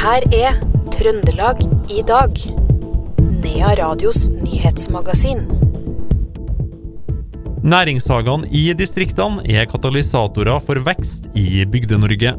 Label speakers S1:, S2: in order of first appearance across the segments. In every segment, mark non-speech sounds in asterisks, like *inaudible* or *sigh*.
S1: her er Trøndelag i dag. Nea Radios nyhetsmagasin.
S2: Næringshagene i distriktene er katalysatorer for vekst i Bygde-Norge.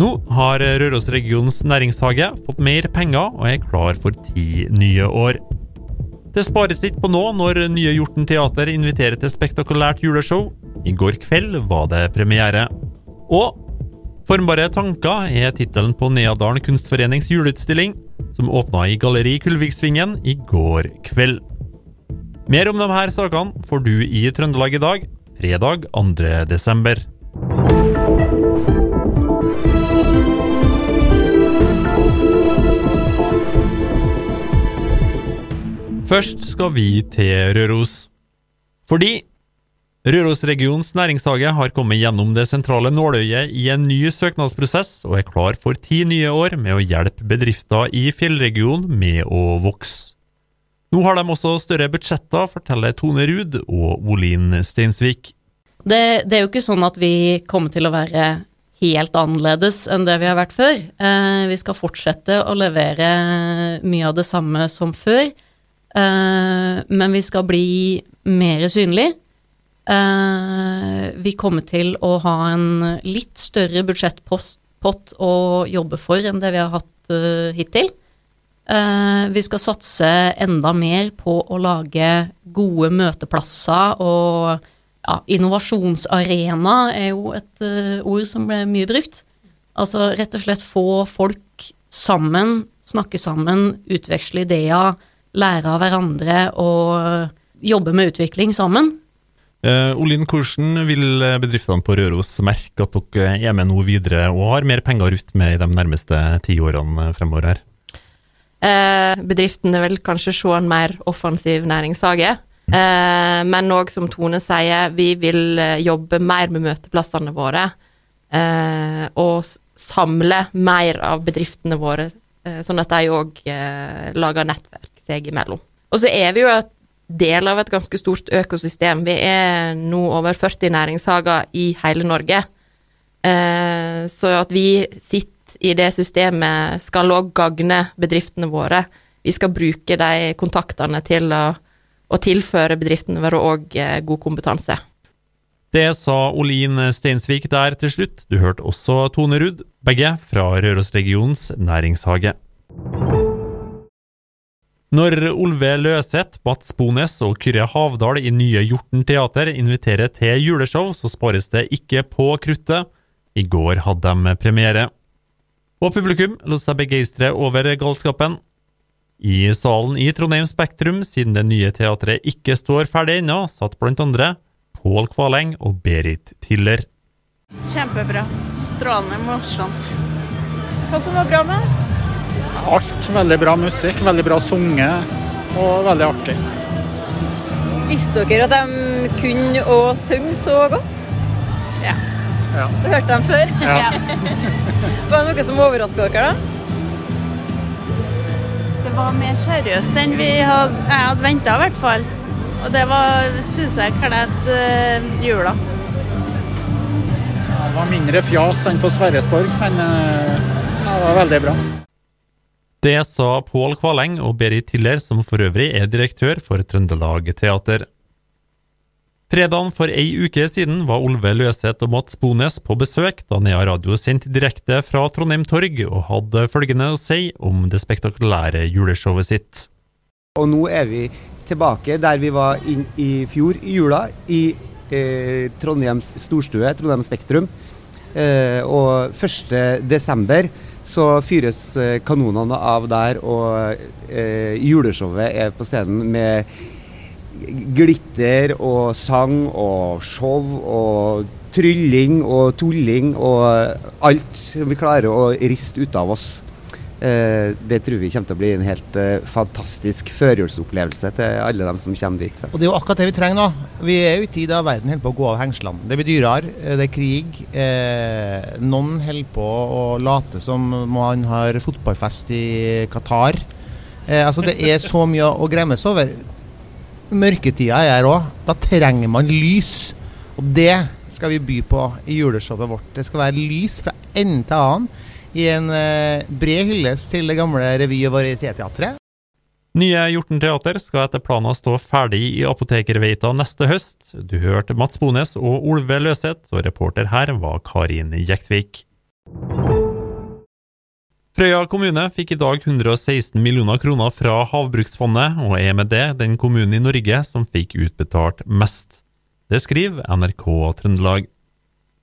S2: Nå har Rørosregionens næringshage fått mer penger og er klar for ti nye år. Det spares ikke på nå når nye Hjorten teater inviterer til spektakulært juleshow. I går kveld var det premiere. Og Formbare tanker er tittelen på Neadalen kunstforenings juleutstilling, som åpna i Galleri Kulviksvingen i går kveld. Mer om de her sakene får du i Trøndelag i dag, fredag 2. desember. Først skal vi til Røros. Fordi Rørosregionens næringshage har kommet gjennom det sentrale nåløyet i en ny søknadsprosess, og er klar for ti nye år med å hjelpe bedrifter i fjellregionen med å vokse. Nå har de også større budsjetter, forteller Tone Ruud og Olin Steinsvik.
S3: Det, det, er jo ikke sånn at vi kommer til å være helt annerledes enn det vi har vært før. Eh, vi skal fortsette å levere mye av det samme som før. Eh, men vi skal bli mer synlig. Eh, vi kommer til å ha en litt større budsjettpott å jobbe for enn det vi har hatt eh, hittil. Eh, vi skal satse enda mer på å lage gode møteplasser og ja, innovasjonsarena er jo et ord som ble mye brukt. Altså rett og slett få folk sammen, snakke sammen, utveksle ideer, lære av hverandre og jobbe med utvikling sammen.
S2: Uh, Olin, hvordan vil bedriftene på Røros merke at dere er med nå videre og har mer penger å rutte med i de nærmeste ti årene fremover her?
S4: Uh, bedriftene vil kanskje se en mer offensiv næringshage. Uh, men òg, som Tone sier, vi vil jobbe mer med møteplassene våre. og samle mer av bedriftene våre, sånn at de òg lager nettverk seg imellom. Og så er vi jo et del av et ganske stort økosystem. Vi er nå over 40 næringshager i hele Norge. Eh, så at vi sitter i det systemet skal òg gagne bedriftene våre. Vi skal bruke de kontaktene til å, å tilføre bedriftene våre òg eh, god kompetanse.
S2: Det sa Olin Steinsvik der til slutt. Du hørte også Tone Ruud, begge fra Rørosregionens næringshage. Når Olve Løseth, Mats Bones og Kyrre Havdal i nye Hjorten teater inviterer til juleshow, så spares det ikke på kruttet. I går hadde de premiere. Og publikum lot seg begeistre over galskapen. I salen i Trondheim Spektrum, siden det nye teatret ikke står ferdig ennå, satt blant andre Pål Kvaleng og Berit Tiller.
S5: Kjempebra. Strålende morsomt. Hva som var bra med
S6: Alt. Veldig bra musikk, veldig bra sunget og veldig artig.
S7: Visste dere at de kunne å synge så godt?
S5: Ja.
S7: ja. Du hørte dem før?
S5: Ja. *laughs*
S7: var det noe som overraska dere, da?
S5: Det var mer seriøst enn vi hadde, jeg hadde venta, i hvert fall. Og det syns jeg kledd uh, jula.
S6: Det var mindre fjas enn på Sverresborg, men uh, det var veldig bra.
S2: Det sa Pål Kvaleng og Berit Tiller, som for øvrig er direktør for Trøndelag Teater. Fredagen for ei uke siden var Olve Løseth og Mats Bones på besøk da Nea Radio sendte direkte fra Trondheim Torg og hadde følgende å si om det spektakulære juleshowet sitt.
S8: Og nå er vi tilbake der vi var inn i fjor i jula, i eh, Trondheims storstue, Trondheim Spektrum. Eh, og 1. så fyres eh, kanonene av der, og eh, juleshowet er på scenen med glitter og sang og show og trylling og tulling og alt som vi klarer å riste ut av oss. Eh, det tror vi kommer til å bli en helt eh, fantastisk førjulsopplevelse til alle dem som kommer dit.
S9: Og Det er jo akkurat det vi trenger nå. Vi er jo i tid da verden holder på å gå av hengslene. Det blir dyrere, eh, det er krig. Eh, noen holder på å late som man har fotballfest i Qatar. Eh, altså Det er så mye å gremmes over. Mørketida er her òg. Da trenger man lys. Og det skal vi by på i juleshowet vårt. Det skal være lys fra ende til annen i en eh, bred hyllest til det gamle revy- og varietéteatret.
S2: Nye Hjorten teater skal etter planen stå ferdig i Apotekerveita neste høst. Du hørte Mats Bones og Olve Løseth, og reporter her var Karin Jektvik. Frøya kommune fikk i dag 116 millioner kroner fra Havbruksfondet, og er med det den kommunen i Norge som fikk utbetalt mest. Det skriver NRK Trøndelag.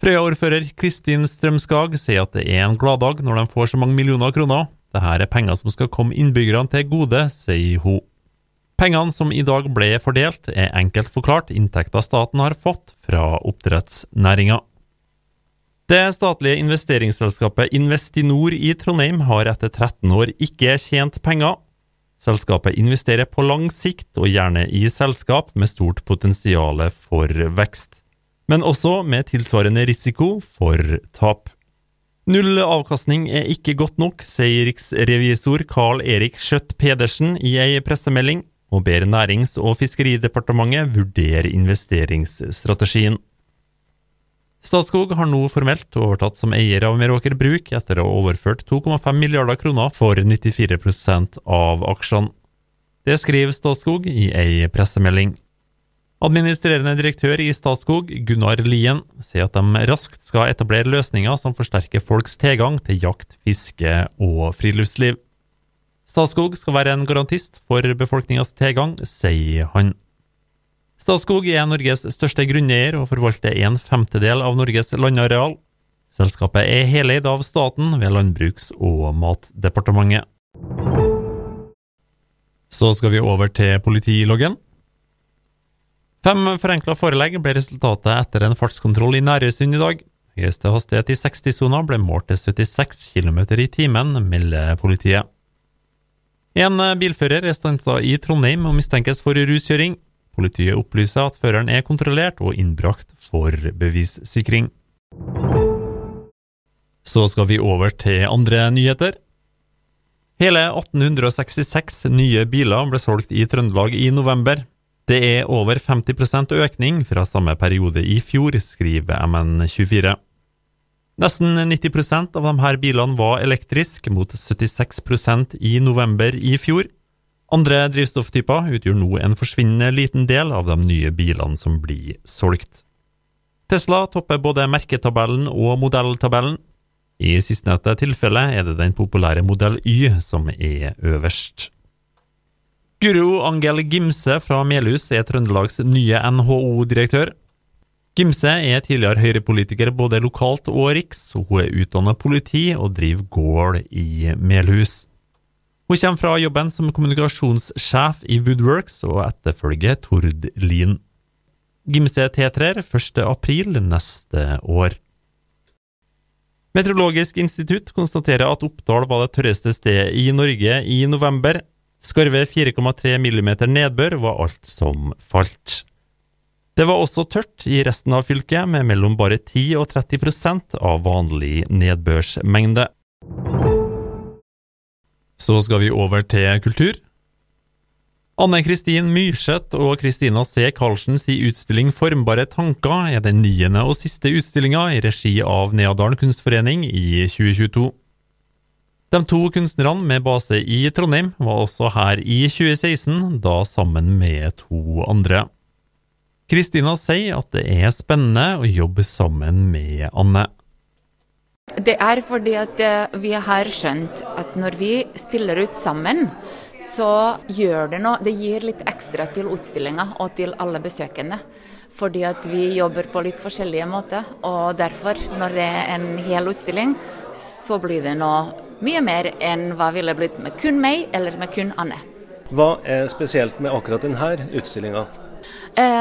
S2: Frøya-ordfører Kristin Strømskag sier at det er en gladdag når de får så mange millioner kroner. Dette er penger som skal komme innbyggerne til gode, sier hun. Pengene som i dag ble fordelt, er enkelt forklart inntekter staten har fått fra oppdrettsnæringa. Det statlige investeringsselskapet Investinor i Trondheim har etter 13 år ikke tjent penger. Selskapet investerer på lang sikt, og gjerne i selskap med stort potensial for vekst, men også med tilsvarende risiko for tap. Null avkastning er ikke godt nok, sier riksrevisor Carl Erik Skjøtt Pedersen i ei pressemelding, og ber Nærings- og fiskeridepartementet vurdere investeringsstrategien. Statskog har nå formelt overtatt som eier av Meråker Bruk etter å ha overført 2,5 milliarder kroner for 94% av aksjene. Det skriver Statskog i ei pressemelding. Administrerende direktør i Statskog, Gunnar Lien, sier at de raskt skal etablere løsninger som forsterker folks tilgang til jakt, fiske og friluftsliv. Statskog skal være en garantist for befolkningas tilgang, sier han. Statskog er Norges største grunneier og forvalter en femtedel av Norges landareal. Selskapet er heleid av staten ved Landbruks- og matdepartementet. Så skal vi over til politiloggen. Fem forenkla forelegg ble resultatet etter en fartskontroll i Nærøysund i dag. Høyeste hastighet i 60-sona ble målt til 76 km i timen, melder politiet. En bilfører er stansa i Trondheim og mistenkes for ruskjøring. Politiet opplyser at føreren er kontrollert og innbrakt for bevissikring. Så skal vi over til andre nyheter. Hele 1866 nye biler ble solgt i Trøndelag i november. Det er over 50% økning fra samme periode i fjor, skriver MN24. Nesten 90% av disse bilene var elektriske, mot 76% i november i fjor. Andre drivstofftyper utgjør nå en forsvinnende liten del av de nye bilene som blir solgt. Tesla topper både merketabellen og modelltabellen. I sistnevnte tilfelle er det den populære modell Y som er øverst. Guro Angel Gimse fra Melhus er Trøndelags nye NHO-direktør. Gimse er tidligere høyrepolitiker både lokalt og riks. Hun er utdannet politi og driver gård i Melhus. Hun kommer fra jobben som kommunikasjonssjef i Woodworks og etterfølger Tord Lien. Gimse T3 1. april neste år. Meteorologisk institutt konstaterer at Oppdal var det tørreste stedet i Norge i november. Skarve 4,3 millimeter nedbør var alt som falt. Det var også tørt i resten av fylket, med mellom bare 10 og 30% av vanlig nedbørsmengde. Så skal vi over til kultur. Anne Kristin Myrseth og Kristina C. Karlsens utstilling Formbare tanker er den niende og siste utstillinga i regi av Neadalen kunstforening i 2022. De to kunstnerne med base i Trondheim var også her i 2016, da sammen med to andre. Kristina sier at det er spennende å jobbe sammen med Anne.
S10: Det er fordi at vi har skjønt at når vi stiller ut sammen, så gjør det noe. Det gir litt ekstra til utstillinga og til alle besøkende. Fordi at vi jobber på litt forskjellige måter. Og derfor, når det er en hel utstilling, så blir det noe mye mer enn hva ville blitt med kun meg eller med kun Anne.
S11: Hva er spesielt med akkurat denne utstillinga?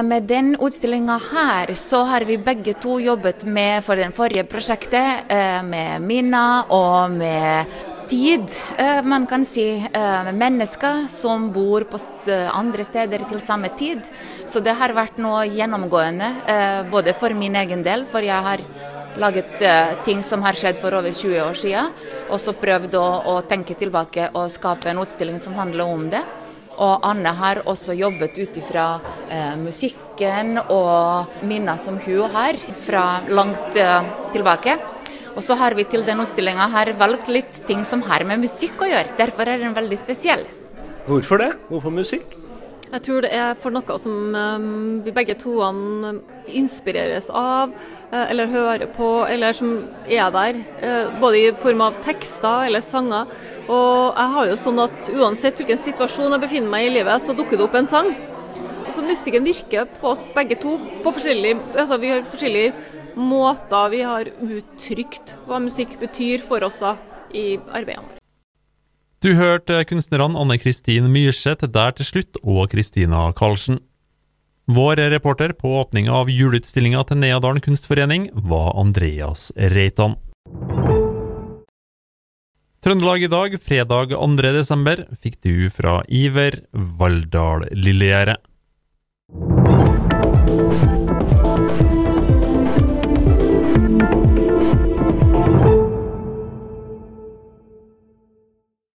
S10: Med den utstillinga her, så har vi begge to jobbet med for det forrige prosjektet, med minner og med tid, man kan si. Med mennesker som bor på andre steder til samme tid. Så det har vært noe gjennomgående, både for min egen del, for jeg har laget ting som har skjedd for over 20 år siden. Og så prøvd å, å tenke tilbake og skape en utstilling som handler om det. Og Anne har også jobbet ut ifra eh, musikken og minner som hun har fra langt eh, tilbake. Og så har vi til den utstillinga valgt litt ting som har med musikk å gjøre. Derfor er den veldig spesiell.
S11: Hvorfor det? Hvorfor musikk?
S12: Jeg tror det er for noe som um, vi begge to inspireres av, uh, eller hører på, eller som er der. Uh, både i form av tekster eller sanger. Og jeg har jo sånn at uansett hvilken situasjon jeg befinner meg i livet, så dukker det opp en sang. Så musikken virker på oss begge to på forskjellige altså Vi har forskjellige måter vi har uttrykt hva musikk betyr for oss da i arbeidene.
S2: Du hørte kunstnerne Anne Kristin Myrseth der til slutt, og Kristina Karlsen. Vår reporter på åpninga av juleutstillinga til Neadalen kunstforening var Andreas Reitan. Trøndelag i dag, fredag 2. desember, fikk du fra Iver Valldal Lillegjerdet.